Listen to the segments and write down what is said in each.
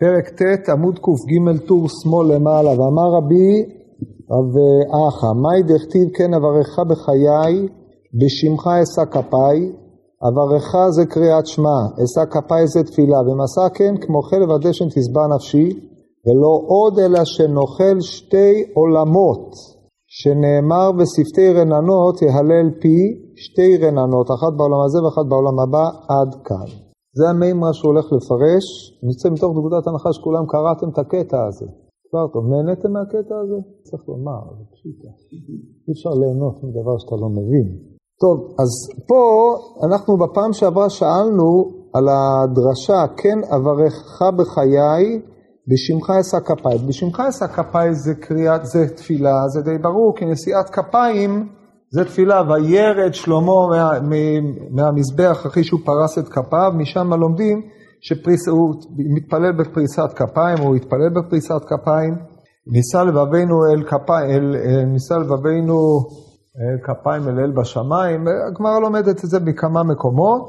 פרק ט', עמוד קג, טור שמאל למעלה, ואמר רבי רב אחא, מאי דכתיב כן אברך בחיי, בשמך אשא כפיי, אברך זה קריאת שמע, אשא כפיי זה תפילה, ומסע כן כמו חלב הדשן תשבע נפשי, ולא עוד אלא שנאכל שתי עולמות, שנאמר בשפתי רננות יהלל פי שתי רננות, אחת בעולם הזה ואחת בעולם הבא, עד כאן. זה המימרה שהוא הולך לפרש, נצא מתוך נקודת הנחה שכולם קראתם את הקטע הזה. כבר טוב, נהניתם מהקטע הזה? צריך לומר, זה פשוט, אי אפשר ליהנות מדבר שאתה לא מבין. טוב, אז פה אנחנו בפעם שעברה שאלנו על הדרשה, כן אברכך בחיי, בשמך אשא כפיי. בשמך אשא כפיי זה קריאת, זה תפילה, זה די ברור, כי נשיאת כפיים זה תפילה, וירד שלמה מה, מהמזבח אחרי שהוא פרס את כפיו, משם לומדים שהוא מתפלל בפריסת כפיים, הוא התפלל בפריסת כפיים, ניסה לבבינו אל כפיים, אל, ניסה לבבינו אל כפיים אל אל בשמיים, הגמרא לומדת את זה בכמה מקומות,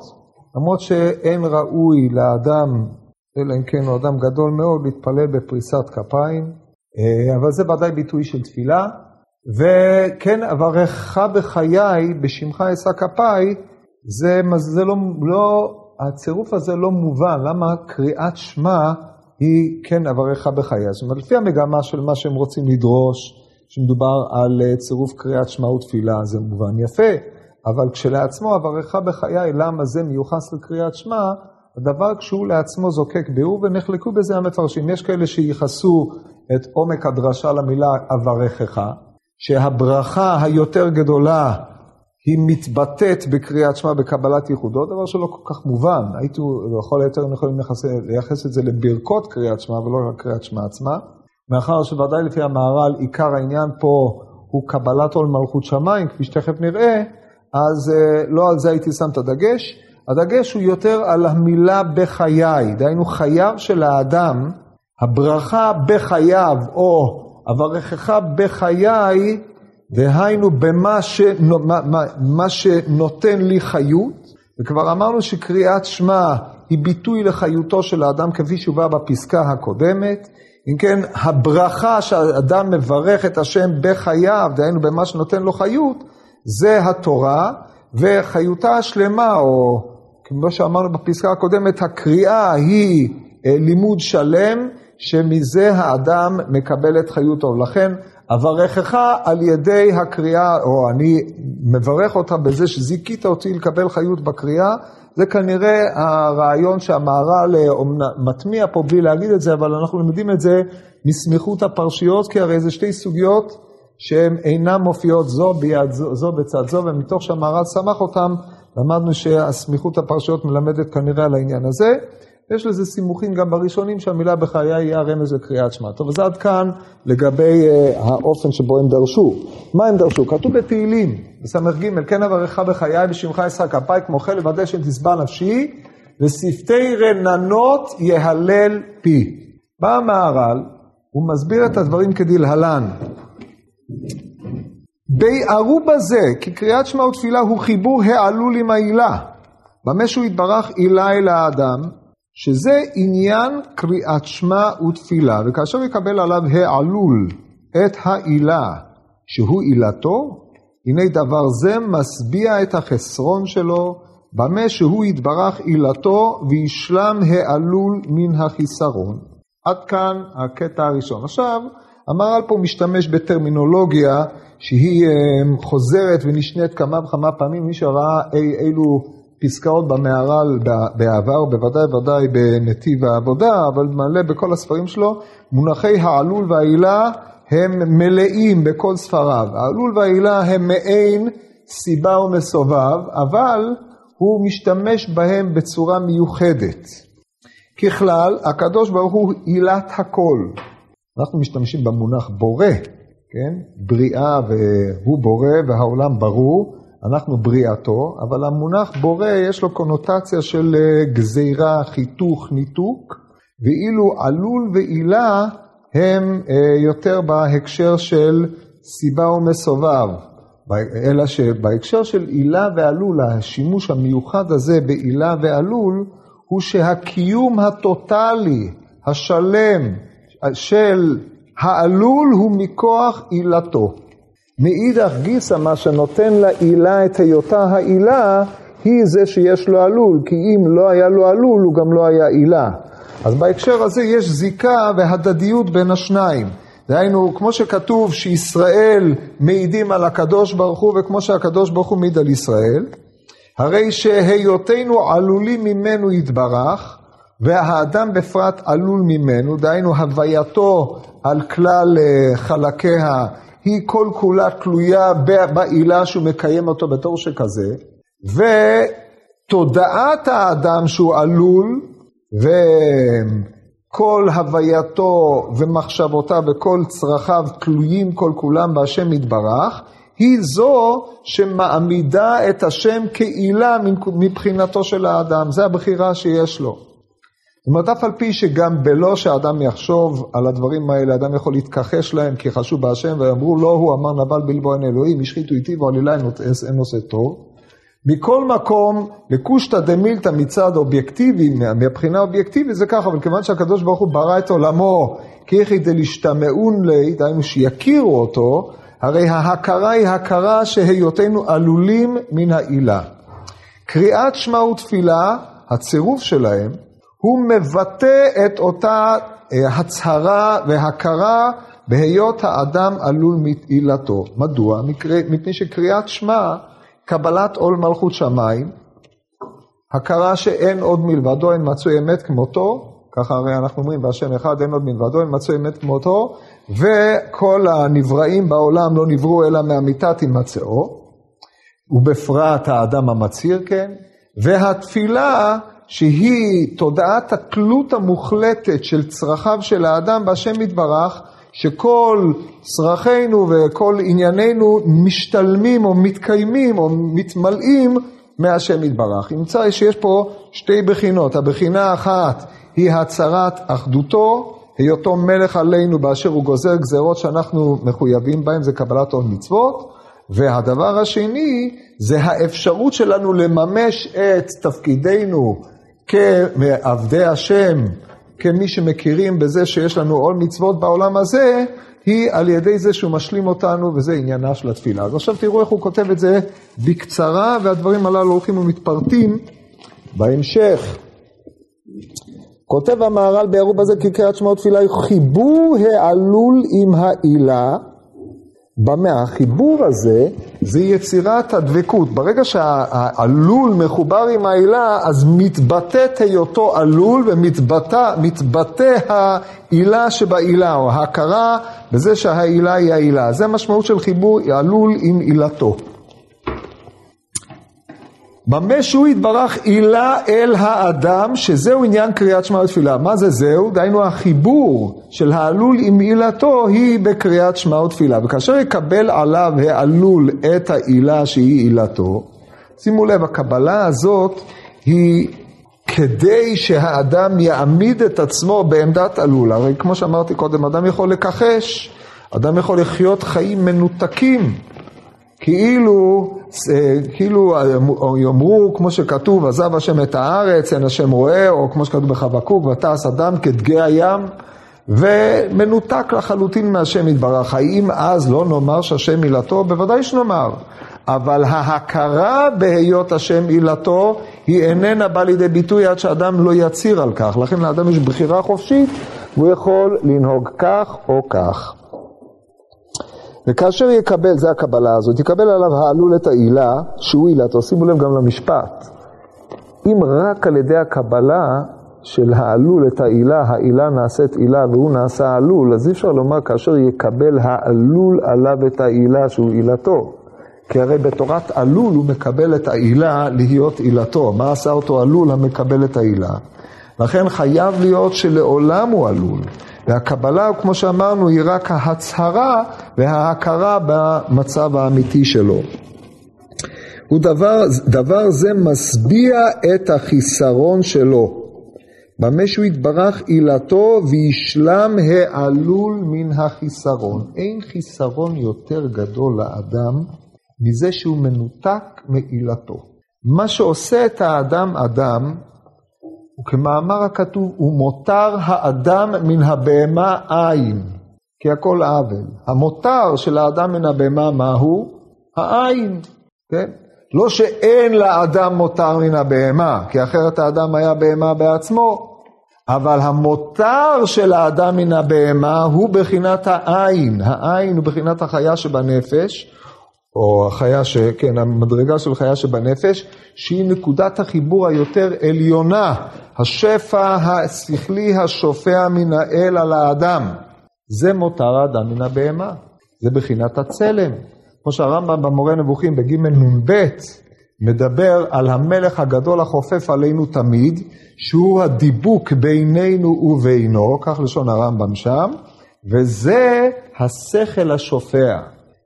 למרות שאין ראוי לאדם, אלא אם כן הוא אדם גדול מאוד, להתפלל בפריסת כפיים, אה, אבל זה ודאי ביטוי של תפילה. וכן אברכך בחיי, בשמך אשא כפיי, זה, זה לא, לא, הצירוף הזה לא מובן, למה קריאת שמע היא כן אברכך בחיי. זאת אומרת, לפי המגמה של מה שהם רוצים לדרוש, שמדובר על אה, צירוף קריאת שמע ותפילה, זה מובן יפה, אבל כשלעצמו אברכך בחיי, למה זה מיוחס לקריאת שמע, הדבר כשהוא לעצמו זוקק ביאור, ונחלקו בזה המפרשים. יש כאלה שייחסו את עומק הדרשה למילה אברכך, שהברכה היותר גדולה היא מתבטאת בקריאת שמע בקבלת ייחודו, דבר שלא כל כך מובן. הייתי, לכל היותר הם יכולים לייחס את זה לברכות קריאת שמע ולא קריאת שמע עצמה. מאחר שוודאי לפי המהר"ל עיקר העניין פה הוא קבלת עול מלכות שמיים, כפי שתכף נראה, אז אה, לא על זה הייתי שם את הדגש. הדגש הוא יותר על המילה בחיי, דהיינו חייו של האדם, הברכה בחייו או אברכך בחיי, דהיינו במה שנו, מה, מה, מה שנותן לי חיות, וכבר אמרנו שקריאת שמע היא ביטוי לחיותו של האדם כפי שהובא בפסקה הקודמת. אם כן, הברכה שהאדם מברך את השם בחייו, דהיינו במה שנותן לו חיות, זה התורה, וחיותה השלמה, או כמו שאמרנו בפסקה הקודמת, הקריאה היא אה, לימוד שלם, שמזה האדם מקבל את חיותו. לכן, אברכך על ידי הקריאה, או אני מברך אותך בזה שזיכית אותי לקבל חיות בקריאה, זה כנראה הרעיון שהמהר"ל מטמיע פה בלי להגיד את זה, אבל אנחנו לומדים את זה מסמיכות הפרשיות, כי הרי זה שתי סוגיות שהן אינן מופיעות זו ביד זו, זו בצד זו, ומתוך שהמהר"ל סמך אותם, למדנו שהסמיכות הפרשיות מלמדת כנראה על העניין הזה. יש לזה סימוכים גם בראשונים שהמילה בחיי יהיה הרמז לקריאת שמע. טוב, אז עד כאן לגבי uh, האופן שבו הם דרשו. מה הם דרשו? כתוב בתהילים, בס"ג, כן אברך בחיי בשמך אשא כפיי כמו חלב הדשן תשבע נפשי, ושפתי רננות יהלל פי. בא המהר"ל, הוא מסביר את הדברים כדלהלן. ביערו בזה, כי קריאת שמע ותפילה הוא חיבור העלול עם העילה. במה שהוא יתברך עילה אל האדם, שזה עניין קריאת שמע ותפילה, וכאשר יקבל עליו העלול את העילה שהוא עילתו, הנה דבר זה משביע את החסרון שלו, במה שהוא יתברך עילתו וישלם העלול מן החיסרון. עד כאן הקטע הראשון. עכשיו, המהר"ל פה משתמש בטרמינולוגיה שהיא אה, חוזרת ונשנית כמה וכמה פעמים, מי שראה אי אילו פסקאות במהר"ל בעבר, בוודאי ודאי בנתיב העבודה, אבל מלא בכל הספרים שלו, מונחי העלול והעילה הם מלאים בכל ספריו. העלול והעילה הם מעין סיבה ומסובב, אבל הוא משתמש בהם בצורה מיוחדת. ככלל, הקדוש ברוך הוא עילת הכל. אנחנו משתמשים במונח בורא, כן? בריאה והוא בורא והעולם ברור. אנחנו בריאתו, אבל המונח בורא יש לו קונוטציה של אה, גזירה, חיתוך, ניתוק, ואילו עלול ועילה הם אה, יותר בהקשר של סיבה ומסובב, אלא שבהקשר של עילה ועלול, השימוש המיוחד הזה בעילה ועלול, הוא שהקיום הטוטלי השלם של העלול הוא מכוח עילתו. מאידך גיסא, מה שנותן לעילה את היותה העילה, היא זה שיש לו עלול, כי אם לא היה לו עלול, הוא גם לא היה עילה. אז בהקשר הזה יש זיקה והדדיות בין השניים. דהיינו, כמו שכתוב שישראל מעידים על הקדוש ברוך הוא, וכמו שהקדוש ברוך הוא מעיד על ישראל, הרי שהיותנו עלולים ממנו יתברך, והאדם בפרט עלול ממנו, דהיינו הווייתו על כלל אה, חלקיה היא כל כולה תלויה בעילה שהוא מקיים אותו בתור שכזה, ותודעת האדם שהוא עלול, וכל הווייתו ומחשבותיו וכל צרכיו תלויים כל כולם בהשם יתברך, היא זו שמעמידה את השם כעילה מבחינתו של האדם, זה הבחירה שיש לו. זאת אומרת, אף על פי שגם בלא שאדם יחשוב על הדברים האלה, אדם יכול להתכחש להם כי חשוב בהשם, ואמרו לא הוא אמר נבל בלבו אין אלוהים, השחיתו איתי ועלילה אין עושה טוב. מכל מקום, לקושטא דמילתא מצד אובייקטיבי, מהבחינה האובייקטיבית זה ככה, אבל כיוון שהקדוש ברוך הוא ברא את עולמו כיחי דלשתמעון לי, דהיינו שיכירו אותו, הרי ההכרה היא הכרה שהיותנו עלולים מן העילה. קריאת שמע ותפילה, הצירוף שלהם, הוא מבטא את אותה אה, הצהרה והכרה בהיות האדם עלול מעילתו. מדוע? מפני שקריאת שמע, קבלת עול מלכות שמיים, הכרה שאין עוד מלבדו, אין מצוי אמת כמותו, ככה הרי אנחנו אומרים, בהשם אחד אין עוד מלבדו, אין מצוי אמת כמותו, וכל הנבראים בעולם לא נבראו אלא מאמיתת הימצאו, ובפרט האדם המצהיר כן, והתפילה שהיא תודעת התלות המוחלטת של צרכיו של האדם בהשם יתברך, שכל צרכינו וכל ענייננו משתלמים או מתקיימים או מתמלאים מהשם יתברך. נמצא שיש פה שתי בחינות, הבחינה האחת היא הצהרת אחדותו, היותו מלך עלינו באשר הוא גוזר גזרות שאנחנו מחויבים בהן, זה קבלת עול מצוות, והדבר השני זה האפשרות שלנו לממש את תפקידנו כעבדי השם, כמי שמכירים בזה שיש לנו עול מצוות בעולם הזה, היא על ידי זה שהוא משלים אותנו, וזה עניינה של התפילה. אז עכשיו תראו איך הוא כותב את זה בקצרה, והדברים הללו הולכים ומתפרטים בהמשך. כותב המהר"ל בעירוב הזה כי קריאת שמע ותפילה היא חיבור העלול עם העילה. במה? החיבור הזה זה יצירת הדבקות. ברגע שהעלול מחובר עם העילה, אז מתבטאת היותו עלול ומתבטא העילה שבעילה, או ההכרה בזה שהעילה היא העילה. זה המשמעות של חיבור עלול עם עילתו. במה שהוא יתברך עילה אל האדם, שזהו עניין קריאת שמע ותפילה. מה זה זהו? דהיינו החיבור של העלול עם עילתו היא בקריאת שמע ותפילה. וכאשר יקבל עליו העלול את העילה שהיא עילתו, שימו לב, הקבלה הזאת היא כדי שהאדם יעמיד את עצמו בעמדת עלול. הרי כמו שאמרתי קודם, אדם יכול לכחש, אדם יכול לחיות חיים מנותקים. כאילו, אה, כאילו אה, יאמרו, כמו שכתוב, עזב השם את הארץ, אין השם רואה, או כמו שכתוב בחבקוק, ותעש אדם כדגי הים, ומנותק לחלוטין מהשם יתברך. האם אז לא נאמר שהשם עילתו? בוודאי שנאמר. אבל ההכרה בהיות השם עילתו, היא איננה באה לידי ביטוי עד שאדם לא יצהיר על כך. לכן לאדם יש בחירה חופשית, והוא יכול לנהוג כך או כך. וכאשר יקבל, זה הקבלה הזאת, יקבל עליו העלול את העילה, שהוא עילתו, שימו לב גם למשפט. אם רק על ידי הקבלה של העלול את העילה, העילה נעשית עילה והוא נעשה עלול, אז אי אפשר לומר כאשר יקבל העלול עליו את העילה שהוא עילתו. כי הרי בתורת עלול הוא מקבל את העילה להיות עילתו. מה עשה אותו עלול המקבל את העילה? לכן חייב להיות שלעולם הוא עלול. והקבלה, כמו שאמרנו, היא רק ההצהרה וההכרה במצב האמיתי שלו. ודבר דבר זה משביע את החיסרון שלו. במה שהוא יתברך עילתו וישלם העלול מן החיסרון. אין חיסרון יותר גדול לאדם מזה שהוא מנותק מעילתו. מה שעושה את האדם אדם וכמאמר הכתוב, ומותר האדם מן הבהמה עין, כי הכל עוול. המותר של האדם מן הבהמה מהו? העין, כן? לא שאין לאדם מותר מן הבהמה, כי אחרת האדם היה בהמה בעצמו, אבל המותר של האדם מן הבהמה הוא בחינת העין. העין הוא בחינת החיה שבנפש, או החיה ש... כן, המדרגה של חיה שבנפש, שהיא נקודת החיבור היותר עליונה, השפע השכלי השופע מן האל על האדם. זה מותר האדם מן הבהמה, זה בחינת הצלם. כמו שהרמב"ם במורה נבוכים בג' נ"ב מדבר על המלך הגדול החופף עלינו תמיד, שהוא הדיבוק בינינו ובינו, כך לשון הרמב"ם שם, וזה השכל השופע.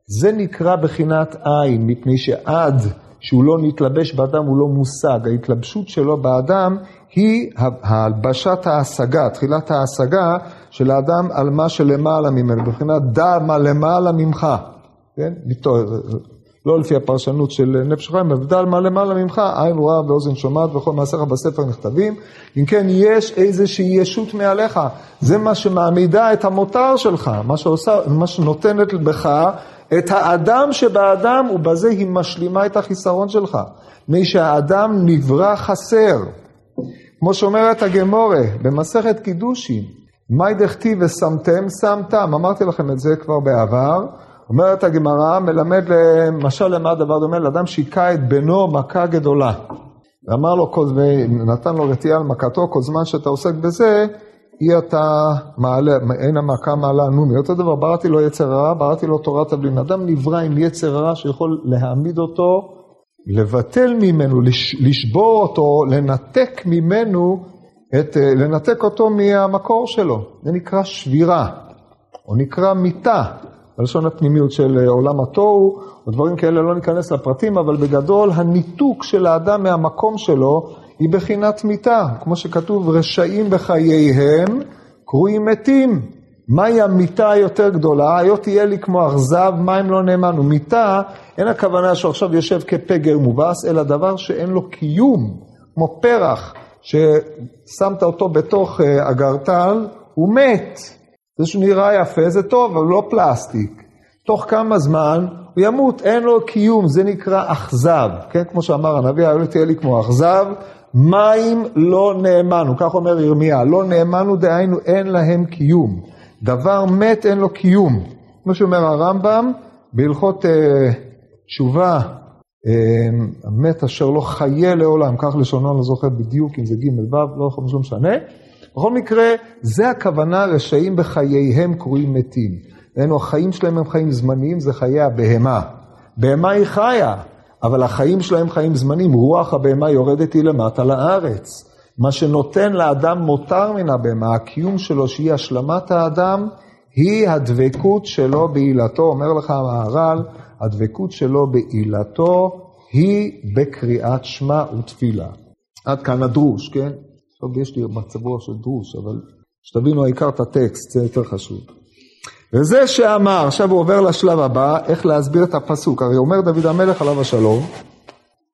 זה נקרא בחינת עין, מפני שעד שהוא לא נתלבש באדם הוא לא מושג. ההתלבשות שלו באדם היא הלבשת ההשגה, תחילת ההשגה של האדם על מה שלמעלה ממנו, בחינת דע מה למעלה ממך. כן? לא לפי הפרשנות של נפש חיים, אבל מה למעלה ממך, עין רואה ואוזן שומעת וכל מעשיך בספר נכתבים. אם כן, יש איזושהי ישות מעליך. זה מה שמעמידה את המותר שלך, מה, שעושה, מה שנותנת בך את האדם שבאדם, ובזה היא משלימה את החיסרון שלך. מפני שהאדם נברא חסר. כמו שאומרת הגמורה במסכת קידושין, מאי דכתיב ושמתם, שמתם. אמרתי לכם את זה כבר בעבר. אומרת הגמרא, מלמד למשל למה הדבר דומה? לאדם שהיכה את בנו מכה גדולה. ואמר לו, נתן לו רתיעה על מכתו, כל זמן שאתה עוסק בזה, אי אתה מעלה, אין המכה מעלה נומי. אותו דבר, בראתי לו יצר הרע, בראתי לו תורת הבלין. אדם נברא עם יצר הרע שיכול להעמיד אותו, לבטל ממנו, לשבור אותו, לנתק ממנו, את, לנתק אותו מהמקור שלו. זה נקרא שבירה, או נקרא מיתה. בלשון הפנימיות של אה, עולם התוהו, או דברים כאלה, לא ניכנס לפרטים, אבל בגדול הניתוק של האדם מהמקום שלו היא בחינת מיתה, כמו שכתוב, רשעים בחייהם קרויים מתים. מהי המיתה היותר גדולה? היות תהיה לי כמו אכזב, מים לא נאמנו. מיתה, אין הכוונה שהוא עכשיו יושב כפגר מובס, אלא דבר שאין לו קיום, כמו פרח, ששמת אותו בתוך אה, אגרטל, הוא מת. זה שהוא נראה יפה זה טוב, אבל לא פלסטיק. תוך כמה זמן הוא ימות, אין לו קיום, זה נקרא אכזב. כן, כמו שאמר הנביא, היה תהיה לי כמו אכזב, מים לא נאמנו, כך אומר ירמיה, לא נאמנו דהיינו אין להם קיום. דבר מת אין לו קיום. כמו שאומר הרמב"ם, בהלכות אה, תשובה, אה, המת אשר לא חיה לעולם, כך לשונו, אני לא זוכר בדיוק אם זה ג' ו', לא יכול משנה. בכל מקרה, זה הכוונה רשעים בחייהם קרויים מתים. דהיינו, החיים שלהם הם חיים זמניים, זה חיי הבהמה. בהמה היא חיה, אבל החיים שלהם חיים זמניים. רוח הבהמה יורדת היא למטה לארץ. מה שנותן לאדם מותר מן הבהמה, הקיום שלו, שהיא השלמת האדם, היא הדבקות שלו בעילתו. אומר לך המהר"ל, הדבקות שלו בעילתו היא בקריאת שמע ותפילה. עד כאן הדרוש, כן? טוב, יש לי מצב רוח של דרוש, אבל שתבינו העיקר את הטקסט, זה יותר חשוב. וזה שאמר, עכשיו הוא עובר לשלב הבא, איך להסביר את הפסוק. הרי אומר דוד המלך עליו השלום,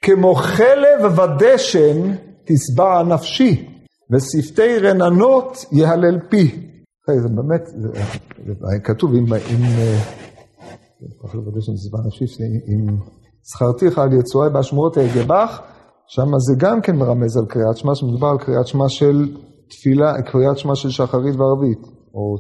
כמו חלב ודשן תשבע נפשי, ושפתי רננות יהלל פי. זה באמת, זה, כתוב אם, אם, נפשי, אם זכרתיך על יצואי באשמורות אגבך, שם זה גם כן מרמז על קריאת שמע, שמדובר על קריאת שמע של תפילה, קריאת שמע של שחרית וערבית, או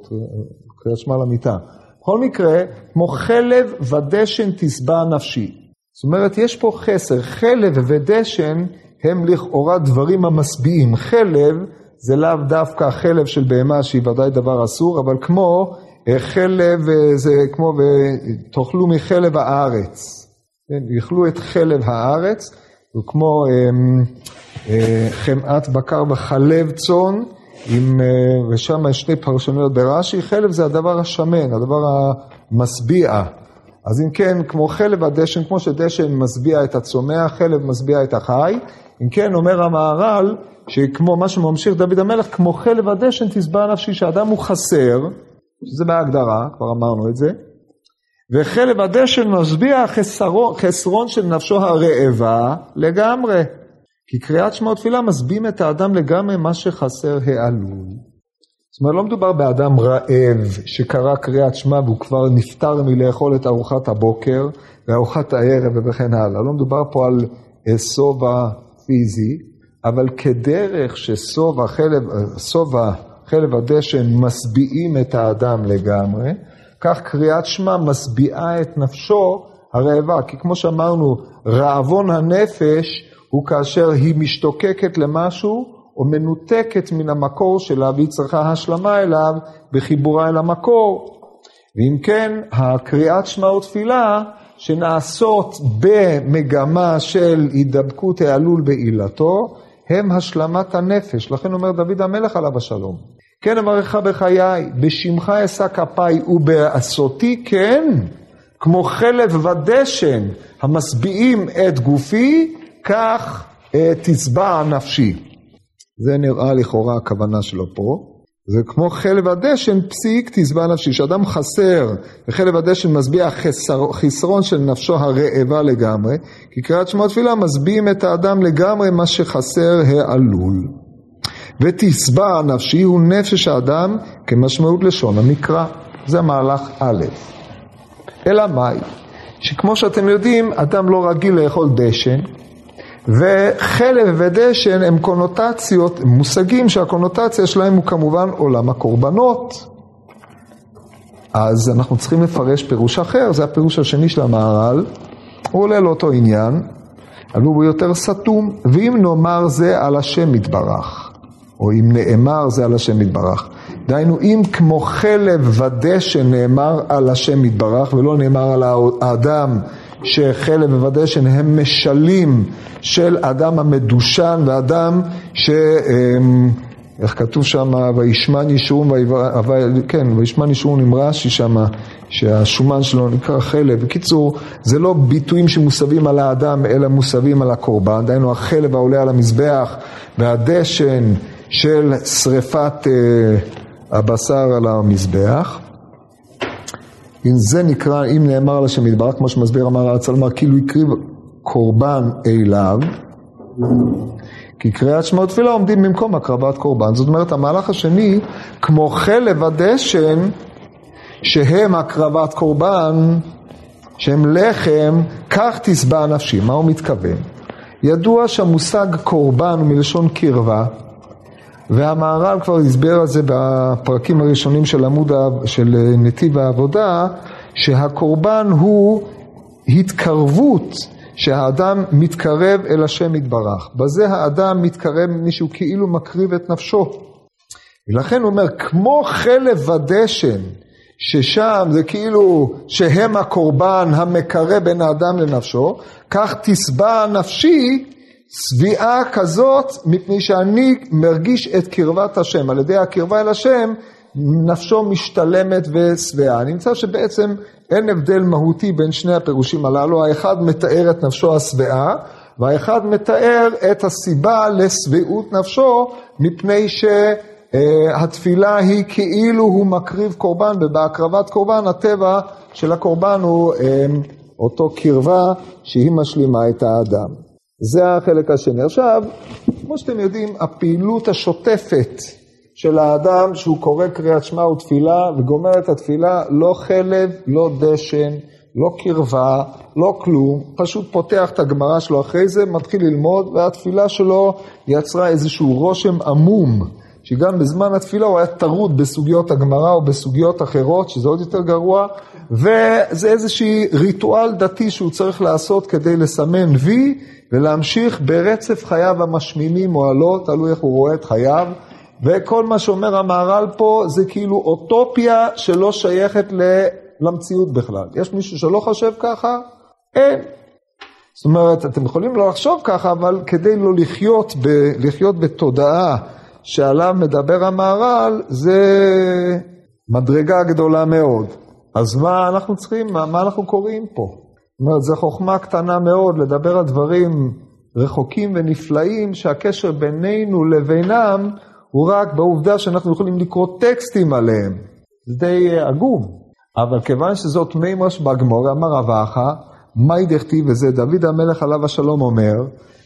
קריאת שמע למיטה. בכל מקרה, כמו חלב ודשן תשבע נפשי. זאת אומרת, יש פה חסר. חלב ודשן הם לכאורה דברים המשביעים. חלב זה לאו דווקא חלב של בהמה שהיא ודאי דבר אסור, אבל כמו אה, חלב, אה, זה כמו תאכלו מחלב הארץ. כן, יאכלו את חלב הארץ. הוא כמו אה, חמאת בקר וחלב צאן, עם, אה, ושם יש שתי פרשנויות ברש"י, חלב זה הדבר השמן, הדבר המשביע. אז אם כן, כמו חלב הדשן, כמו שדשן משביע את הצומח, חלב משביע את החי, אם כן, אומר המהר"ל, שכמו מה שממשיך דוד המלך, כמו חלב הדשן תשבע נפשי, שאדם הוא חסר, שזה בהגדרה, כבר אמרנו את זה, וחלב הדשן משביע חסרון, חסרון של נפשו הרעבה לגמרי. כי קריאת שמע ותפילה משביעים את האדם לגמרי מה שחסר העלול. זאת אומרת, לא מדובר באדם רעב שקרא קריאת שמע והוא כבר נפטר מלאכול את ארוחת הבוקר וארוחת הערב וכן הלאה. לא מדובר פה על שובע פיזי, אבל כדרך ששובע חלב, שובע חלב הדשן משביעים את האדם לגמרי, כך קריאת שמע משביעה את נפשו הרעבה. כי כמו שאמרנו, רעבון הנפש הוא כאשר היא משתוקקת למשהו או מנותקת מן המקור שלה והיא צריכה השלמה אליו בחיבורה אל המקור. ואם כן, הקריאת שמע ותפילה שנעשות במגמה של הידבקות העלול בעילתו, הם השלמת הנפש. לכן אומר דוד המלך עליו השלום. כן אברך בחיי, בשמך אשא כפיי ובעשותי כן, כמו חלב ודשן המשביעים את גופי, כך אה, תשבע נפשי. זה נראה לכאורה הכוונה שלו פה. זה כמו חלב הדשן, פסיק תשבע נפשי. כשאדם חסר וחלב הדשן משביע חסר, חסרון של נפשו הרעבה לגמרי, כי קריאת שמע תפילה משביעים את האדם לגמרי מה שחסר העלול. ותשבע נפשי הוא נפש האדם כמשמעות לשון המקרא. זה מהלך א'. אלא מאי? שכמו שאתם יודעים, אדם לא רגיל לאכול דשן, וחלב ודשן הם קונוטציות, הם מושגים שהקונוטציה שלהם הוא כמובן עולם הקורבנות. אז אנחנו צריכים לפרש פירוש אחר, זה הפירוש השני של המהר"ל, הוא עולה לאותו עניין, אבל הוא יותר סתום, ואם נאמר זה על השם יתברך, או אם נאמר זה על השם יתברך. דהיינו, אם כמו חלב ודשן נאמר על השם יתברך, ולא נאמר על האדם שחלב ודשן הם משלים של אדם המדושן ואדם ש... אמ, איך כתוב שם, וישמן ישרון, כן, וישמן ישרון עם רש"י שם, שהשומן שלו נקרא חלב. בקיצור, זה לא ביטויים שמוסבים על האדם, אלא מוסבים על הקורבן. דהיינו, החלב העולה על המזבח והדשן של שריפת אה, הבשר על המזבח. אם זה נקרא, אם נאמר על השם יתברך, כמו שמסביר אמר הצלמר, כאילו הקריב קורבן אליו, כי קריאת שמע ותפילה עומדים במקום הקרבת קורבן. זאת אומרת, המהלך השני, כמו חלב הדשן, שהם הקרבת קורבן, שהם לחם, כך תשבע נפשי. מה הוא מתכוון? ידוע שהמושג קורבן הוא מלשון קרבה, והמהר"ל כבר הסבר על זה בפרקים הראשונים של עמוד, של נתיב העבודה, שהקורבן הוא התקרבות שהאדם מתקרב אל השם יתברך. בזה האדם מתקרב מישהו כאילו מקריב את נפשו. ולכן הוא אומר, כמו חלב ודשן, ששם זה כאילו שהם הקורבן המקרב בין האדם לנפשו, כך תשבע נפשי צביעה כזאת מפני שאני מרגיש את קרבת השם. על ידי הקרבה אל השם נפשו משתלמת ושבעה. נמצא שבעצם אין הבדל מהותי בין שני הפירושים הללו, האחד מתאר את נפשו השבעה, והאחד מתאר את הסיבה לשביעות נפשו, מפני שהתפילה היא כאילו הוא מקריב קורבן, ובהקרבת קורבן הטבע של הקורבן הוא אמ, אותו קרבה שהיא משלימה את האדם. זה החלק השני. עכשיו, כמו שאתם יודעים, הפעילות השוטפת של האדם שהוא קורא קריאת שמע ותפילה וגומר את התפילה, לא חלב, לא דשן, לא קרבה, לא כלום, פשוט פותח את הגמרא שלו אחרי זה, מתחיל ללמוד, והתפילה שלו יצרה איזשהו רושם עמום, שגם בזמן התפילה הוא היה טרוד בסוגיות הגמרא או בסוגיות אחרות, שזה עוד יותר גרוע, וזה איזשהו ריטואל דתי שהוא צריך לעשות כדי לסמן וי ולהמשיך ברצף חייו המשמימים או הלא, תלוי איך הוא רואה את חייו. וכל מה שאומר המהר"ל פה זה כאילו אוטופיה שלא שייכת למציאות בכלל. יש מישהו שלא חושב ככה? אין. זאת אומרת, אתם יכולים לא לחשוב ככה, אבל כדי לא לחיות, ב, לחיות בתודעה שעליו מדבר המהר"ל, זה מדרגה גדולה מאוד. אז מה אנחנו צריכים, מה, מה אנחנו קוראים פה? אומרת, זו חוכמה קטנה מאוד לדבר על דברים רחוקים ונפלאים, שהקשר בינינו לבינם הוא רק בעובדה שאנחנו יכולים לקרוא טקסטים עליהם. זה די עגום. אבל כיוון שזאת מימרש בגמור, אמר רב אחא, מאי דכתיב וזה דוד המלך עליו השלום אומר,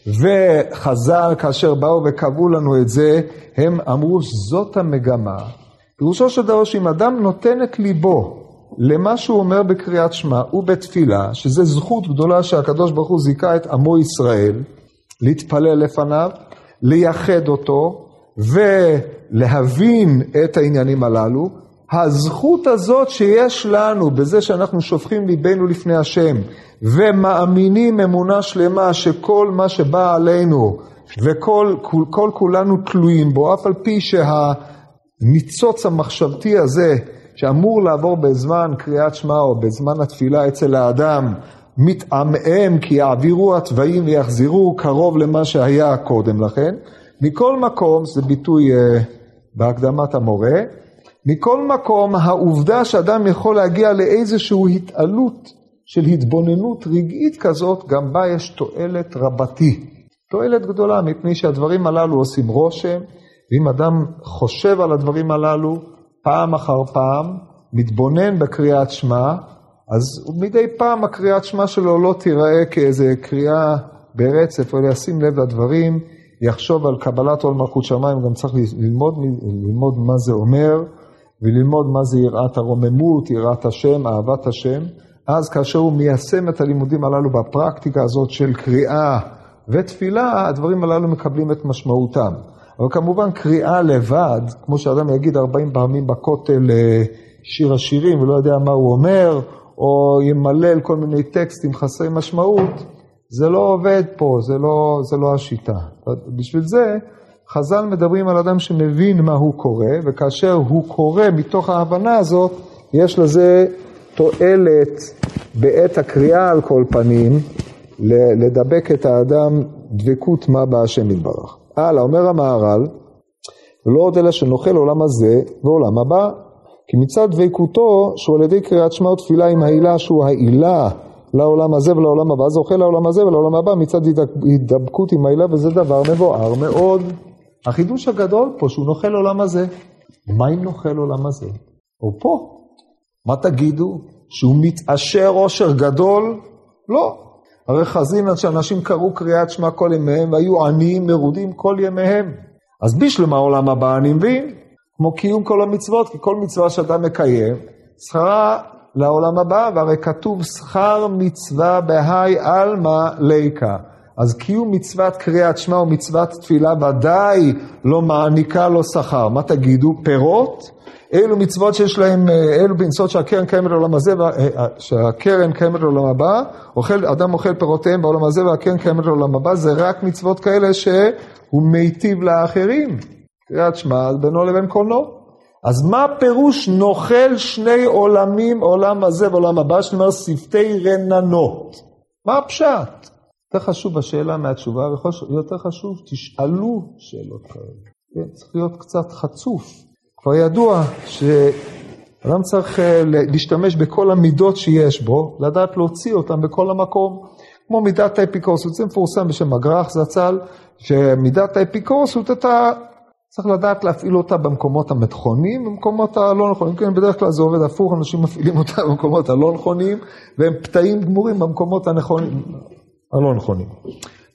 וחז"ל כאשר באו וקבעו לנו את זה, הם אמרו זאת המגמה. פירושו של דבר שאם אדם נותן את ליבו למה שהוא אומר בקריאת שמע ובתפילה, שזה זכות גדולה שהקדוש ברוך הוא זיכה את עמו ישראל, להתפלל לפניו, לייחד אותו ולהבין את העניינים הללו, הזכות הזאת שיש לנו בזה שאנחנו שופכים ליבנו לפני השם ומאמינים אמונה שלמה שכל מה שבא עלינו וכל כל, כל כולנו תלויים בו, אף על פי שהניצוץ המחשבתי הזה שאמור לעבור בזמן קריאת שמע או בזמן התפילה אצל האדם, מתעמעם כי יעבירו התוואים ויחזירו קרוב למה שהיה קודם לכן. מכל מקום, זה ביטוי uh, בהקדמת המורה, מכל מקום העובדה שאדם יכול להגיע לאיזושהי התעלות של התבוננות רגעית כזאת, גם בה יש תועלת רבתי. תועלת גדולה מפני שהדברים הללו עושים רושם, ואם אדם חושב על הדברים הללו, פעם אחר פעם, מתבונן בקריאת שמע, אז מדי פעם הקריאת שמע שלו לא תיראה כאיזה קריאה ברצף, אלא ישים לב לדברים, יחשוב על קבלת עול מלכות שמיים, גם צריך ללמוד, ללמוד מה זה אומר, וללמוד מה זה יראת הרוממות, יראת השם, אהבת השם. אז כאשר הוא מיישם את הלימודים הללו בפרקטיקה הזאת של קריאה ותפילה, הדברים הללו מקבלים את משמעותם. אבל כמובן קריאה לבד, כמו שאדם יגיד 40 פעמים בכותל אה, שיר השירים ולא יודע מה הוא אומר, או ימלל כל מיני טקסטים חסרי משמעות, זה לא עובד פה, זה לא, זה לא השיטה. בשביל זה חז"ל מדברים על אדם שמבין מה הוא קורא, וכאשר הוא קורא מתוך ההבנה הזאת, יש לזה תועלת בעת הקריאה על כל פנים, לדבק את האדם דבקות מה בהשם יתברך. הלאה, אומר המהר"ל, לא עוד אלא שנוכל עולם הזה ועולם הבא. כי מצד דבקותו, שהוא על ידי קריאת שמע ותפילה עם העילה שהוא העילה לעולם הזה ולעולם הבא, זוכה לעולם הזה ולעולם הבא מצד הידבקות עם העילה, וזה דבר מבואר מאוד. החידוש הגדול פה שהוא נוכל עולם הזה. מה אם נוכל עולם הזה? הוא פה. מה תגידו? שהוא מתעשר עושר גדול? לא. הרי חזינן שאנשים קראו קריאת שמע כל ימיהם והיו עניים מרודים כל ימיהם. אז בשלום העולם הבא אני מבין, כמו קיום כל המצוות, כי כל מצווה שאתה מקיים, שכרה לעולם הבא, והרי כתוב שכר מצווה בהאי עלמא ליקה. אז קיום מצוות קריאת שמע ומצוות תפילה ודאי לא מעניקה לו שכר. מה תגידו? פירות? אלו מצוות שיש להם, אה, אלו מצוות שהקרן קיימת לעולם הזה, אה, אה, שהקרן קיימת לעולם הבא, אוכל, אדם אוכל פירותיהם בעולם הזה והקרן קיימת לעולם הבא, זה רק מצוות כאלה שהוא מיטיב לאחרים. קריאת שמע בינו לבין קולנו. אז מה פירוש נוכל שני עולמים, עולם הזה ועולם הבא, שאני אומר שפתי רננות? מה הפשט? יותר חשוב השאלה מהתשובה, ויותר חשוב, תשאלו שאלות כאלה. כן, צריך להיות קצת חצוף. כבר ידוע שאדם צריך אה, להשתמש בכל המידות שיש בו, לדעת להוציא אותן בכל המקום. כמו מידת האפיקורסות, זה מפורסם בשם הגר"ח זצ"ל, שמידת האפיקורסות אתה צריך לדעת להפעיל אותה במקומות המתכונים, במקומות הלא נכונים. כן, בדרך כלל זה עובד הפוך, אנשים מפעילים אותה במקומות הלא נכונים, והם פתאים גמורים במקומות הנכונים, הלא נכונים.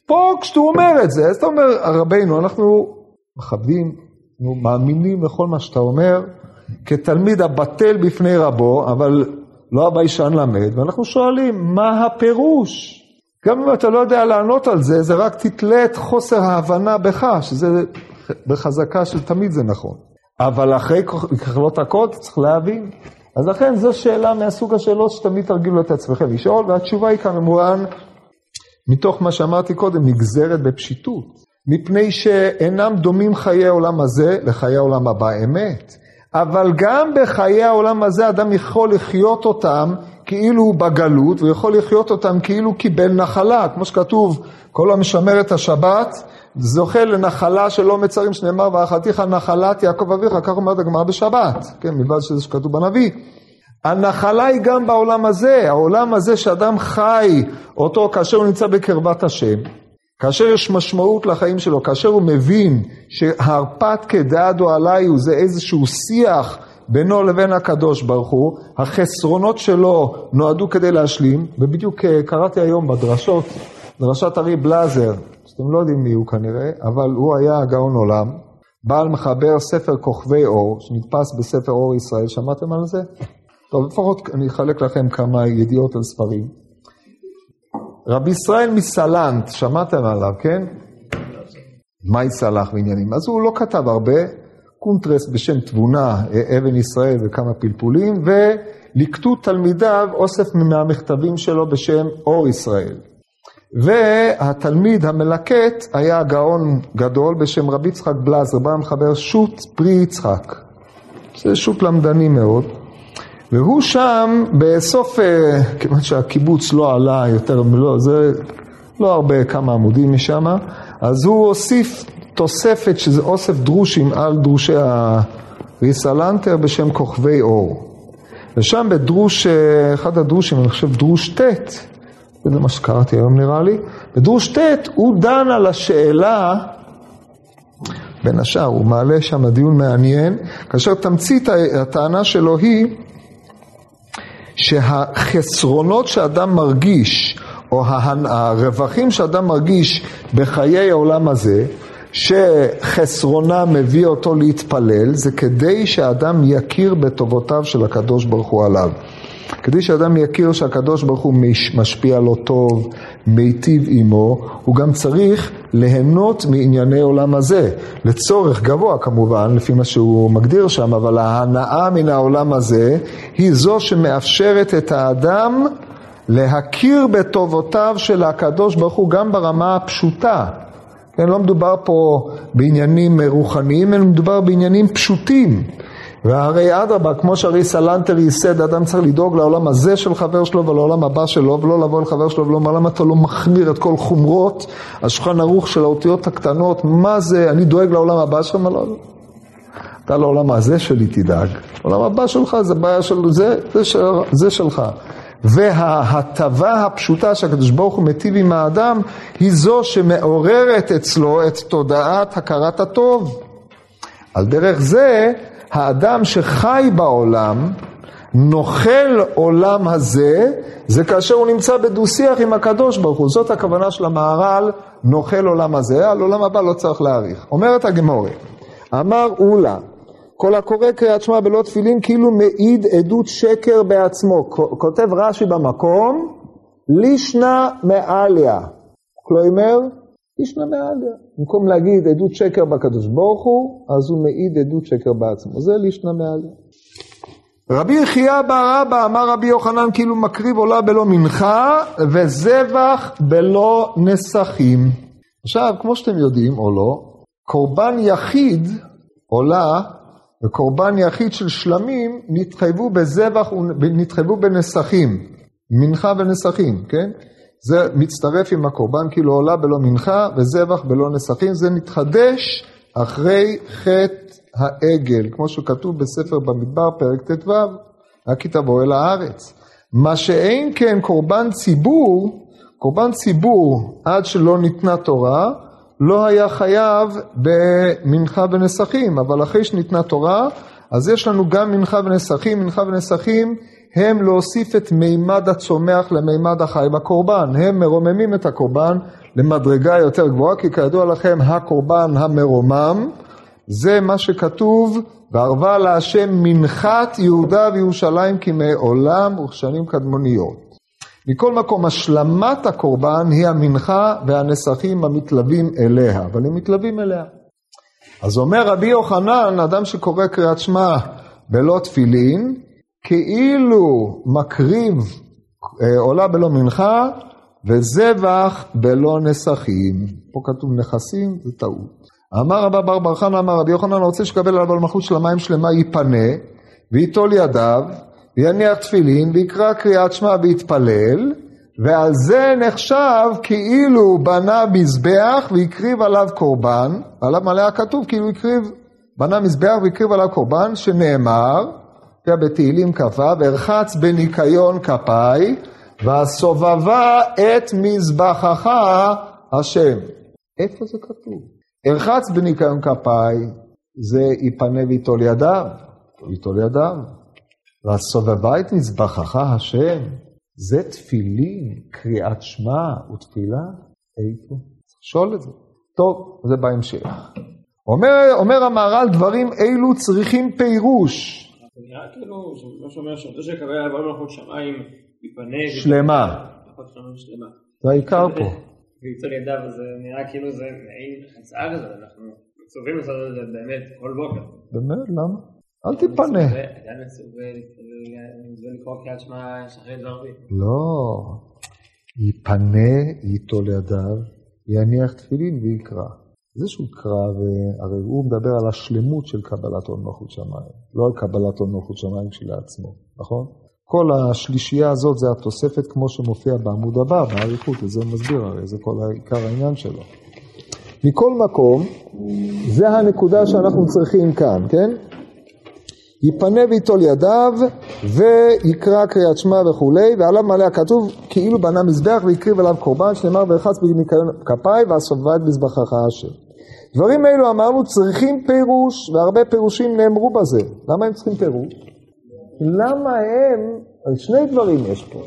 פה כשאתה אומר את זה, אז אתה אומר, רבינו, אנחנו מכבדים, אנחנו מאמינים לכל מה שאתה אומר, כתלמיד הבטל בפני רבו, אבל לא הביישן למד, ואנחנו שואלים, מה הפירוש? גם אם אתה לא יודע לענות על זה, זה רק תתלה את חוסר ההבנה בך, שזה בחזקה של תמיד זה נכון. אבל אחרי ככלות הכל צריך להבין. אז לכן זו שאלה מהסוג השאלות שתמיד תרגילו את עצמכם לשאול, והתשובה היא כמובן, מתוך מה שאמרתי קודם, נגזרת בפשיטות. מפני שאינם דומים חיי העולם הזה לחיי העולם הבא אמת. אבל גם בחיי העולם הזה אדם יכול לחיות אותם כאילו הוא בגלות, הוא יכול לחיות אותם כאילו קיבל נחלה, כמו שכתוב, כל המשמר את השבת, זוכה לנחלה שלא מצרים, שנאמר, ואכלתיך נחלת יעקב אביך, כך אומרת הגמרא בשבת, כן, מלבד שזה שכתוב בנביא. הנחלה היא גם בעולם הזה, העולם הזה שאדם חי אותו כאשר הוא נמצא בקרבת השם, כאשר יש משמעות לחיים שלו, כאשר הוא מבין שהרפת כדעדו עליי הוא זה איזשהו שיח בינו לבין הקדוש ברוך הוא, החסרונות שלו נועדו כדי להשלים, ובדיוק אה, קראתי היום בדרשות, דרשת ארי בלאזר, שאתם לא יודעים מי הוא כנראה, אבל הוא היה גאון עולם, בעל מחבר ספר כוכבי אור, שנתפס בספר אור ישראל, שמעתם על זה? טוב, לפחות אני אחלק לכם כמה ידיעות על ספרים. רבי ישראל מסלנט, שמעתם עליו, כן? מאי סלח ועניינים. אז הוא לא כתב הרבה, קונטרס בשם תבונה, אבן ישראל וכמה פלפולים, וליקטו תלמידיו אוסף מהמכתבים שלו בשם אור ישראל. והתלמיד המלקט היה גאון גדול בשם רבי יצחק בלזר, בעל המחבר שו"ת פרי יצחק. זה שו"ת למדני מאוד. והוא שם בסוף, אה, כיוון שהקיבוץ לא עלה יותר, לא, זה לא הרבה, כמה עמודים משם, אז הוא הוסיף תוספת שזה אוסף דרושים על דרושי הריסלנטר בשם כוכבי אור. ושם בדרוש, אה, אחד הדרושים, אני חושב דרוש ט', זה מה שקראתי היום נראה לי, בדרוש ט' הוא דן על השאלה, בין השאר, הוא מעלה שם דיון מעניין, כאשר תמצית הטענה שלו היא שהחסרונות שאדם מרגיש, או הרווחים שאדם מרגיש בחיי העולם הזה, שחסרונה מביא אותו להתפלל, זה כדי שאדם יכיר בטובותיו של הקדוש ברוך הוא עליו. כדי שאדם יכיר שהקדוש ברוך הוא משפיע לו טוב, מיטיב עמו, הוא גם צריך ליהנות מענייני עולם הזה. לצורך גבוה כמובן, לפי מה שהוא מגדיר שם, אבל ההנאה מן העולם הזה היא זו שמאפשרת את האדם להכיר בטובותיו של הקדוש ברוך הוא גם ברמה הפשוטה. כן, לא מדובר פה בעניינים רוחניים, אלא מדובר בעניינים פשוטים. והרי אדרבה, כמו שהרי סלנטר ייסד, אדם צריך לדאוג לעולם הזה של חבר שלו ולעולם הבא שלו, ולא לבוא לחבר שלו ולומר למה אתה לא מחמיר את כל חומרות השולחן ערוך של האותיות הקטנות, מה זה, אני דואג לעולם הבא שלך, מה לא, אתה לעולם הזה שלי תדאג, העולם הבא שלך זה בעיה של, זה, זה, של, זה שלך. וההטבה הפשוטה שהקדוש ברוך הוא מטיב עם האדם, היא זו שמעוררת אצלו את תודעת הכרת הטוב. על דרך זה, האדם שחי בעולם, נוכל עולם הזה, זה כאשר הוא נמצא בדו-שיח עם הקדוש ברוך הוא. זאת הכוונה של המהר"ל, נוכל עולם הזה, על עולם הבא לא צריך להאריך. אומרת הגמורת, אמר אולה, כל הקורא קריאת שמע בלא תפילין כאילו מעיד עדות שקר בעצמו. כותב רש"י במקום, לישנא מעליה. כלומר, לישנא מעליה. במקום להגיד עדות שקר בקדוש ברוך הוא, אז הוא מעיד עדות שקר בעצמו. זה לישנא מעליה. רבי יחיא בר אבא אמר רבי יוחנן כאילו מקריב עולה בלא מנחה וזבח בלא נסכים. עכשיו, כמו שאתם יודעים או לא, קורבן יחיד עולה וקורבן יחיד של שלמים נתחייבו בזבח ונתחייבו בנסכים, מנחה ונסכים, כן? זה מצטרף עם הקורבן כאילו עולה בלא מנחה וזבח בלא נסכים, זה מתחדש אחרי חטא העגל, כמו שכתוב בספר במדבר פרק ט"ו, רק תבוא אל הארץ. מה שאין כן קורבן ציבור, קורבן ציבור עד שלא ניתנה תורה, לא היה חייב במנחה ונסכים, אבל אחרי שניתנה תורה, אז יש לנו גם מנחה ונסכים, מנחה ונסכים הם להוסיף את מימד הצומח למימד החי בקורבן, הם מרוממים את הקורבן למדרגה יותר גבוהה, כי כידוע לכם הקורבן המרומם זה מה שכתוב, וערבה להשם מנחת יהודה וירושלים כימי עולם וכשנים קדמוניות. מכל מקום, השלמת הקורבן היא המנחה והנסכים המתלווים אליה, אבל הם מתלווים אליה. אז אומר רבי יוחנן, אדם שקורא קריאת שמע בלא תפילין, כאילו מקריב אה, עולה בלא מנחה וזבח בלא נסכים. פה כתוב נכסים, זה טעות. אמר רבא בר בר חנא, אמר רבי יוחנן, רוצה שקבל עליו מלכות של המים שלמה ייפנה, וייטול ידיו, ויניח תפילין, ויקרא קריאת שמע ויתפלל, ועל זה נחשב כאילו בנה מזבח והקריב עליו קורבן, עליו מלא הכתוב כאילו הקריב, בנה מזבח והקריב עליו קורבן, שנאמר, בתהילים כ"ו, ארחץ בניקיון כפיי, והסובבה את מזבחך השם. איפה זה כתוב? ארחץ בניקיון כפיי, זה יפנה ויטול ידיו. איתו לידיו. והסובבה את מזבחך השם, זה תפילין, קריאת שמע ותפילה? איפה? צריך לשאול את זה. טוב, זה בהמשך. אומר, אומר המהר"ל, דברים אלו צריכים פירוש. זה נראה כאילו, מה שאומר שאותו שקבל עליו מלכות שמיים יפנה. שלמה. מלכות שמיים שלמה. זה העיקר פה. וייצור ידיו, זה נראה כאילו זה מעין הצעה כזאת, אנחנו מצווים לעשות את זה באמת כל בוקר. באמת? למה? אל תיפנה. עדיין מצווה לקרוא קריאת שמע שחרית וערבית. לא. יפנה איתו לידיו, יניח תפילין ויקרא. זה שהוא קרא, והרי הוא מדבר על השלמות של קבלת עול מלכות שמיים, לא על קבלת עול מלכות שמיים כשלעצמו, נכון? כל השלישייה הזאת זה התוספת כמו שמופיע בעמוד הבא, באריכות, וזה מסביר הרי, זה כל עיקר העניין שלו. מכל מקום, זה הנקודה שאנחנו צריכים כאן, כן? יפנה ויטול ידיו ויקרא קריאת שמע וכולי ועליו מעלה הכתוב כאילו בנה מזבח והקריב עליו קורבן שנאמר וירחץ בניקיון כפיי ואסובה את מזבחך השם. דברים אלו אמרנו צריכים פירוש והרבה פירושים נאמרו בזה. למה הם צריכים פירוש? למה הם, שני דברים יש פה.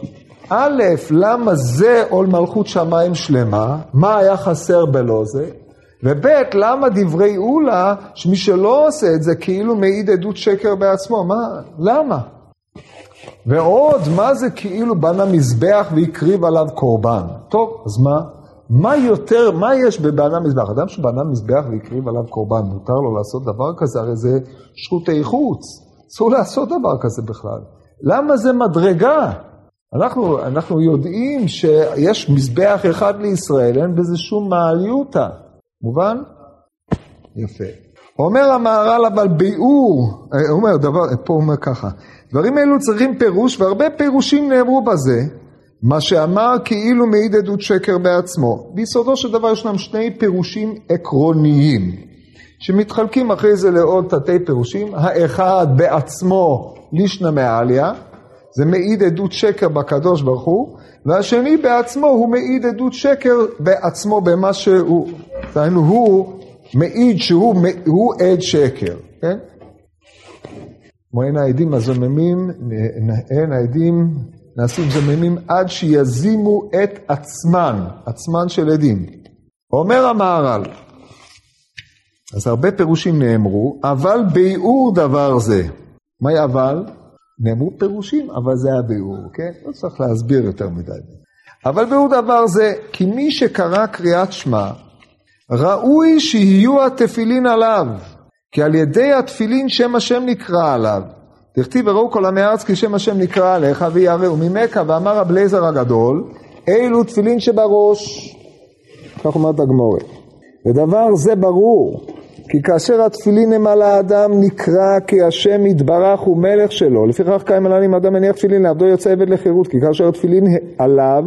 א', למה זה עול מלכות שמיים שלמה? מה היה חסר בלא זה? וב' למה דברי אולה, שמי שלא עושה את זה כאילו מעיד עדות שקר בעצמו, מה, למה? ועוד, מה זה כאילו בנה מזבח והקריב עליו קורבן? טוב, אז מה? מה יותר, מה יש בבנה מזבח? אדם שבנה מזבח והקריב עליו קורבן, מותר לו לעשות דבר כזה? הרי זה שרותי חוץ, אסור לעשות דבר כזה בכלל. למה זה מדרגה? אנחנו, אנחנו יודעים שיש מזבח אחד לישראל, אין בזה שום מעליותה. מובן? יפה. אומר המהר"ל אבל ביאור, אה, הוא אומר דבר, פה הוא אומר ככה, דברים אלו צריכים פירוש והרבה פירושים נאמרו בזה, מה שאמר כאילו מעיד עדות שקר בעצמו. ביסודו של דבר ישנם שני פירושים עקרוניים, שמתחלקים אחרי זה לעוד תתי פירושים, האחד בעצמו לישנא מעליא, זה מעיד עדות שקר בקדוש ברוך הוא, והשני בעצמו הוא מעיד עדות שקר בעצמו במה שהוא, דהיינו הוא מעיד שהוא הוא עד שקר, כן? כמו אין העדים הזוממים, אין העדים נעשים זוממים עד שיזימו את עצמן, עצמן של עדים. אומר המהר"ל, אז הרבה פירושים נאמרו, אבל ביאור דבר זה. מהי אבל? נאמרו פירושים, אבל זה הביאור, כן? לא צריך להסביר יותר מדי. אבל ביאור דבר זה, כי מי שקרא קריאת שמע, ראוי שיהיו התפילין עליו, כי על ידי התפילין שם השם נקרא עליו. דכתיב וראו כל עמי הארץ כי שם השם נקרא עליך ויראו ממכה ואמר רב אליעזר הגדול, אלו תפילין שבראש. כך אומרת הגמורת. ודבר זה ברור, כי כאשר התפילין הם על האדם נקרא כי השם יתברך הוא מלך שלו. לפיכך קיים עליו אם אדם מניח תפילין לעבדו יוצא עבד לחירות, כי כאשר התפילין עליו,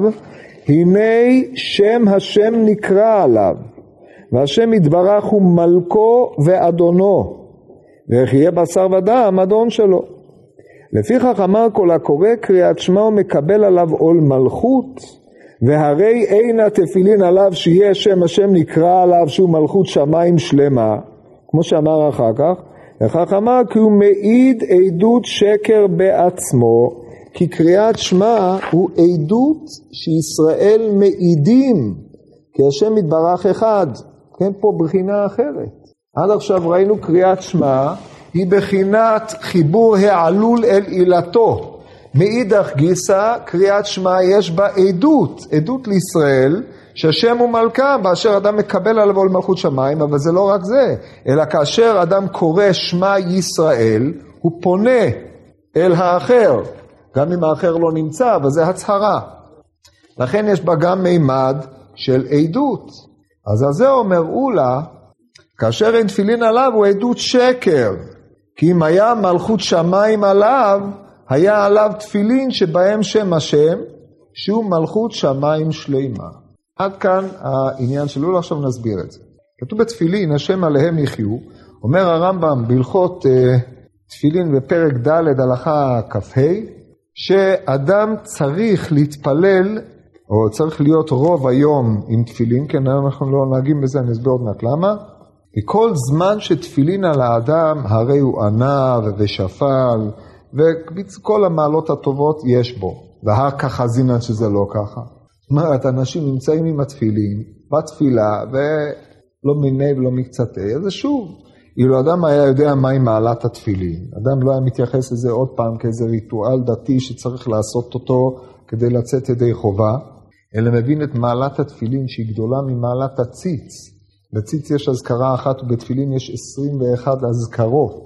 הנה שם השם נקרא עליו. והשם יתברך הוא מלכו ואדונו, ואיך יהיה בשר ודם אדון שלו. לפיכך אמר כל הקורא קריאת שמע ומקבל עליו עול מלכות, והרי אין התפילין עליו שיהיה שם השם נקרא עליו שהוא מלכות שמיים שלמה, כמו שאמר אחר כך, וכך אמר כי הוא מעיד עדות שקר בעצמו, כי קריאת שמע הוא עדות שישראל מעידים, כי השם יתברך אחד, כן פה בחינה אחרת. עד עכשיו ראינו קריאת שמע היא בחינת חיבור העלול אל עילתו. מאידך גיסא, קריאת שמע יש בה עדות, עדות לישראל, שהשם הוא מלכה באשר אדם מקבל עליו עול מלכות שמיים, אבל זה לא רק זה, אלא כאשר אדם קורא שמע ישראל, הוא פונה אל האחר, גם אם האחר לא נמצא, אבל זה הצהרה. לכן יש בה גם מימד של עדות. אז על זה אומר אולה, כאשר אין תפילין עליו הוא עדות שקר, כי אם היה מלכות שמיים עליו, היה עליו תפילין שבהם שם השם, שהוא מלכות שמיים שלימה. עד כאן העניין של אולה, עכשיו נסביר את זה. כתוב בתפילין, השם עליהם יחיו, אומר הרמב"ם בהלכות uh, תפילין בפרק ד' הלכה כ"ה, שאדם צריך להתפלל, או צריך להיות רוב היום עם תפילין, כן אנחנו לא נוהגים בזה, אני אסביר עוד מעט למה, וכל זמן שתפילין על האדם, הרי הוא ענה ושפל, וכל המעלות הטובות יש בו. והר ככה זינן שזה לא ככה. זאת אומרת, אנשים נמצאים עם התפילין, בתפילה, ולא מיני ולא מקצתי, אז שוב, אילו אדם היה יודע מהי מעלת התפילין, אדם לא היה מתייחס לזה עוד פעם כאיזה ריטואל דתי שצריך לעשות אותו כדי לצאת ידי חובה, אלא מבין את מעלת התפילין שהיא גדולה ממעלת הציץ. בציץ יש אזכרה אחת ובתפילין יש 21 אזכרות.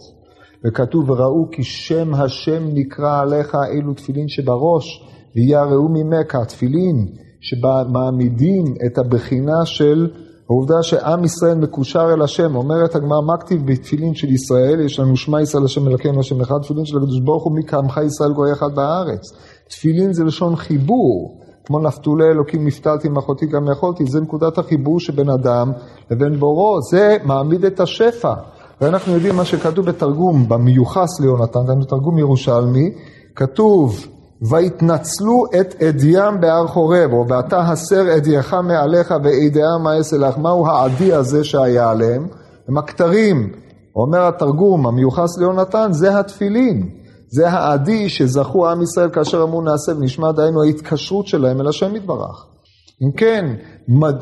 וכתוב וראו כי שם השם נקרא עליך אלו תפילין שבראש ויראו ממך התפילין שמעמידים את הבחינה של העובדה שעם ישראל מקושר אל השם, אומרת הגמרא, מה כתיב בתפילין של ישראל? יש לנו שמע ישראל השם אלוקינו השם אחד, תפילין של הקדוש ברוך הוא מי כעמך ישראל גוי אחד בארץ. תפילין זה לשון חיבור, כמו נפתולי אלוקים נפתלתי עם אחותי גם יכולתי, זה נקודת החיבור שבין אדם לבין בורו, זה מעמיד את השפע. ואנחנו יודעים מה שכתוב בתרגום, במיוחס ליונתן, זה בתרגום ירושלמי, כתוב ויתנצלו את עדיים בהר חורב, או ואתה הסר עדייך מעליך ועדיהם אעשה לך. מהו העדי הזה שהיה עליהם? הם הכתרים. אומר התרגום המיוחס ליונתן, זה התפילין. זה העדי שזכו עם ישראל כאשר אמרו נעשה ונשמע, דהיינו ההתקשרות שלהם אל השם יתברך. אם כן,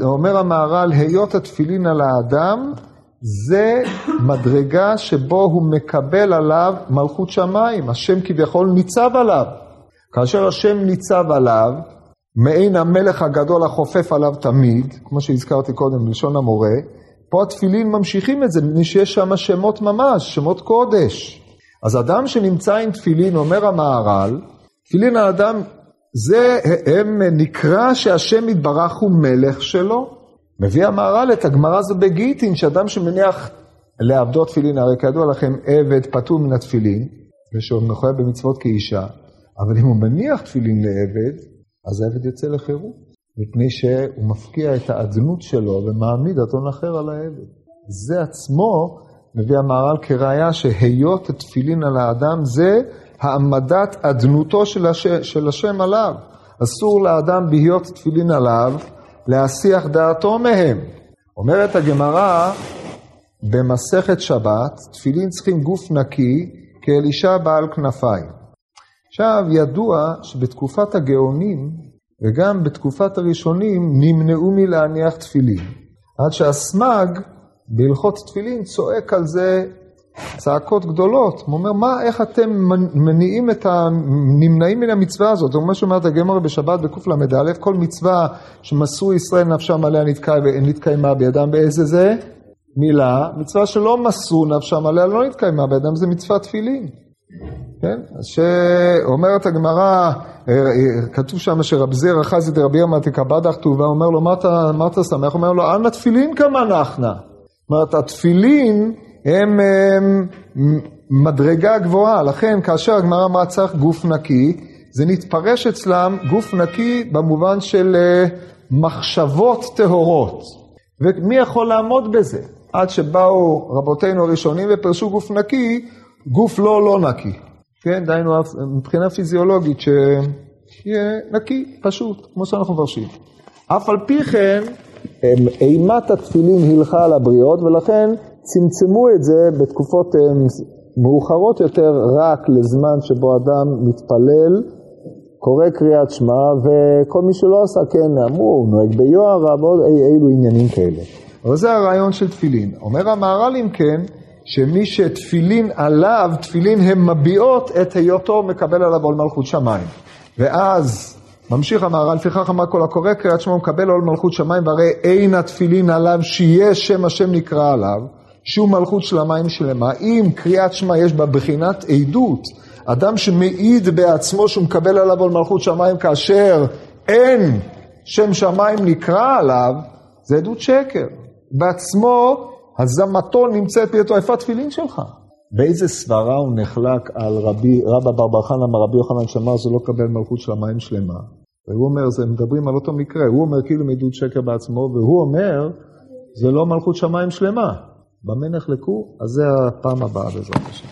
אומר המהר"ל, היות התפילין על האדם, זה מדרגה שבו הוא מקבל עליו מלכות שמיים, השם כביכול ניצב עליו. כאשר השם ניצב עליו, מעין המלך הגדול החופף עליו תמיד, כמו שהזכרתי קודם בלשון המורה, פה התפילין ממשיכים את זה, מפני שיש שם שמות ממש, שמות קודש. אז אדם שנמצא עם תפילין, אומר המהר"ל, תפילין האדם, זה הם נקרא שהשם יתברך הוא מלך שלו. מביא המהר"ל את הגמרא הזו בגיטין, שאדם שמניח לעבדו תפילין, הרי כידוע לכם, עבד פטור מן התפילין, ושהוא מחויב במצוות כאישה, אבל אם הוא מניח תפילין לעבד, אז העבד יוצא לחירות, מפני שהוא מפקיע את האדנות שלו ומעמיד אתון אחר על העבד. זה עצמו מביא המהר"ל כראיה שהיות תפילין על האדם זה העמדת אדנותו של, הש... של השם עליו. אסור לאדם בהיות תפילין עליו להסיח דעתו מהם. אומרת הגמרא במסכת שבת, תפילין צריכים גוף נקי כאלישע בעל כנפיים. עכשיו, ידוע שבתקופת הגאונים וגם בתקופת הראשונים נמנעו מלהניח תפילין, עד שהסמ"ג בהלכות תפילין צועק על זה צעקות גדולות. הוא אומר, מה, איך אתם מניעים את ה... נמנעים מן המצווה הזאת? הוא אומר שאומרת הגמר בשבת בקל"א, כל מצווה שמסרו ישראל נפשם עליה נתקיימה בידם, באיזה זה? מילה. מצווה שלא מסרו נפשם עליה לא נתקיימה בידם, זה מצוות תפילין. כן? אז שאומרת הגמרא, אה, אה, כתוב שם שרב זיר אחז את רבי ירמא תקבדך טובה, אומר לו, מה אתה שמח? אומר לו, אנא תפילין כמה נחנה. אומרת, התפילין הם, הם מדרגה גבוהה, לכן כאשר הגמרא אמרה צריך גוף נקי, זה נתפרש אצלם גוף נקי במובן של אה, מחשבות טהורות. ומי יכול לעמוד בזה? עד שבאו רבותינו הראשונים ופרשו גוף נקי, גוף לא לא נקי. כן, דהיינו מבחינה פיזיולוגית, שיהיה נקי, פשוט, כמו שאנחנו מברשים. אף על פי כן, אימת התפילין הילכה על הבריות, ולכן צמצמו את זה בתקופות מאוחרות יותר רק לזמן שבו אדם מתפלל, קורא קריאת שמע, וכל מי שלא עשה כן, אמרו, הוא נוהג ביוהרה ועוד אי, אילו עניינים כאלה. אבל זה הרעיון של תפילין. אומר המהר"ל אם כן, שמי שתפילין עליו, תפילין הן מביעות את היותו מקבל עליו עול מלכות שמיים. ואז ממשיך המהר"ל, לפיכך אמר כל הקורא קריאת שמע ומקבל עול מלכות שמיים, והרי אין התפילין עליו שיהיה שם השם נקרא עליו, שהוא מלכות שלמים שלמה. אם קריאת שמע יש בה בחינת עדות, אדם שמעיד בעצמו שהוא מקבל עליו עול מלכות שמיים כאשר אין שם שמיים נקרא עליו, זה עדות שקר. בעצמו הזמתו נמצאת בידו, איפה התפילין שלך? באיזה סברה הוא נחלק על רבי, רבא בר בר חנא מרבי יוחנן שאמר זה לא קבל מלכות של המים שלמה. והוא אומר, זה מדברים על אותו מקרה, הוא אומר כאילו מעדות שקר בעצמו, והוא אומר, זה לא מלכות שמיים שלמה. במה נחלקו? אז זה הפעם הבאה בעזרת השם.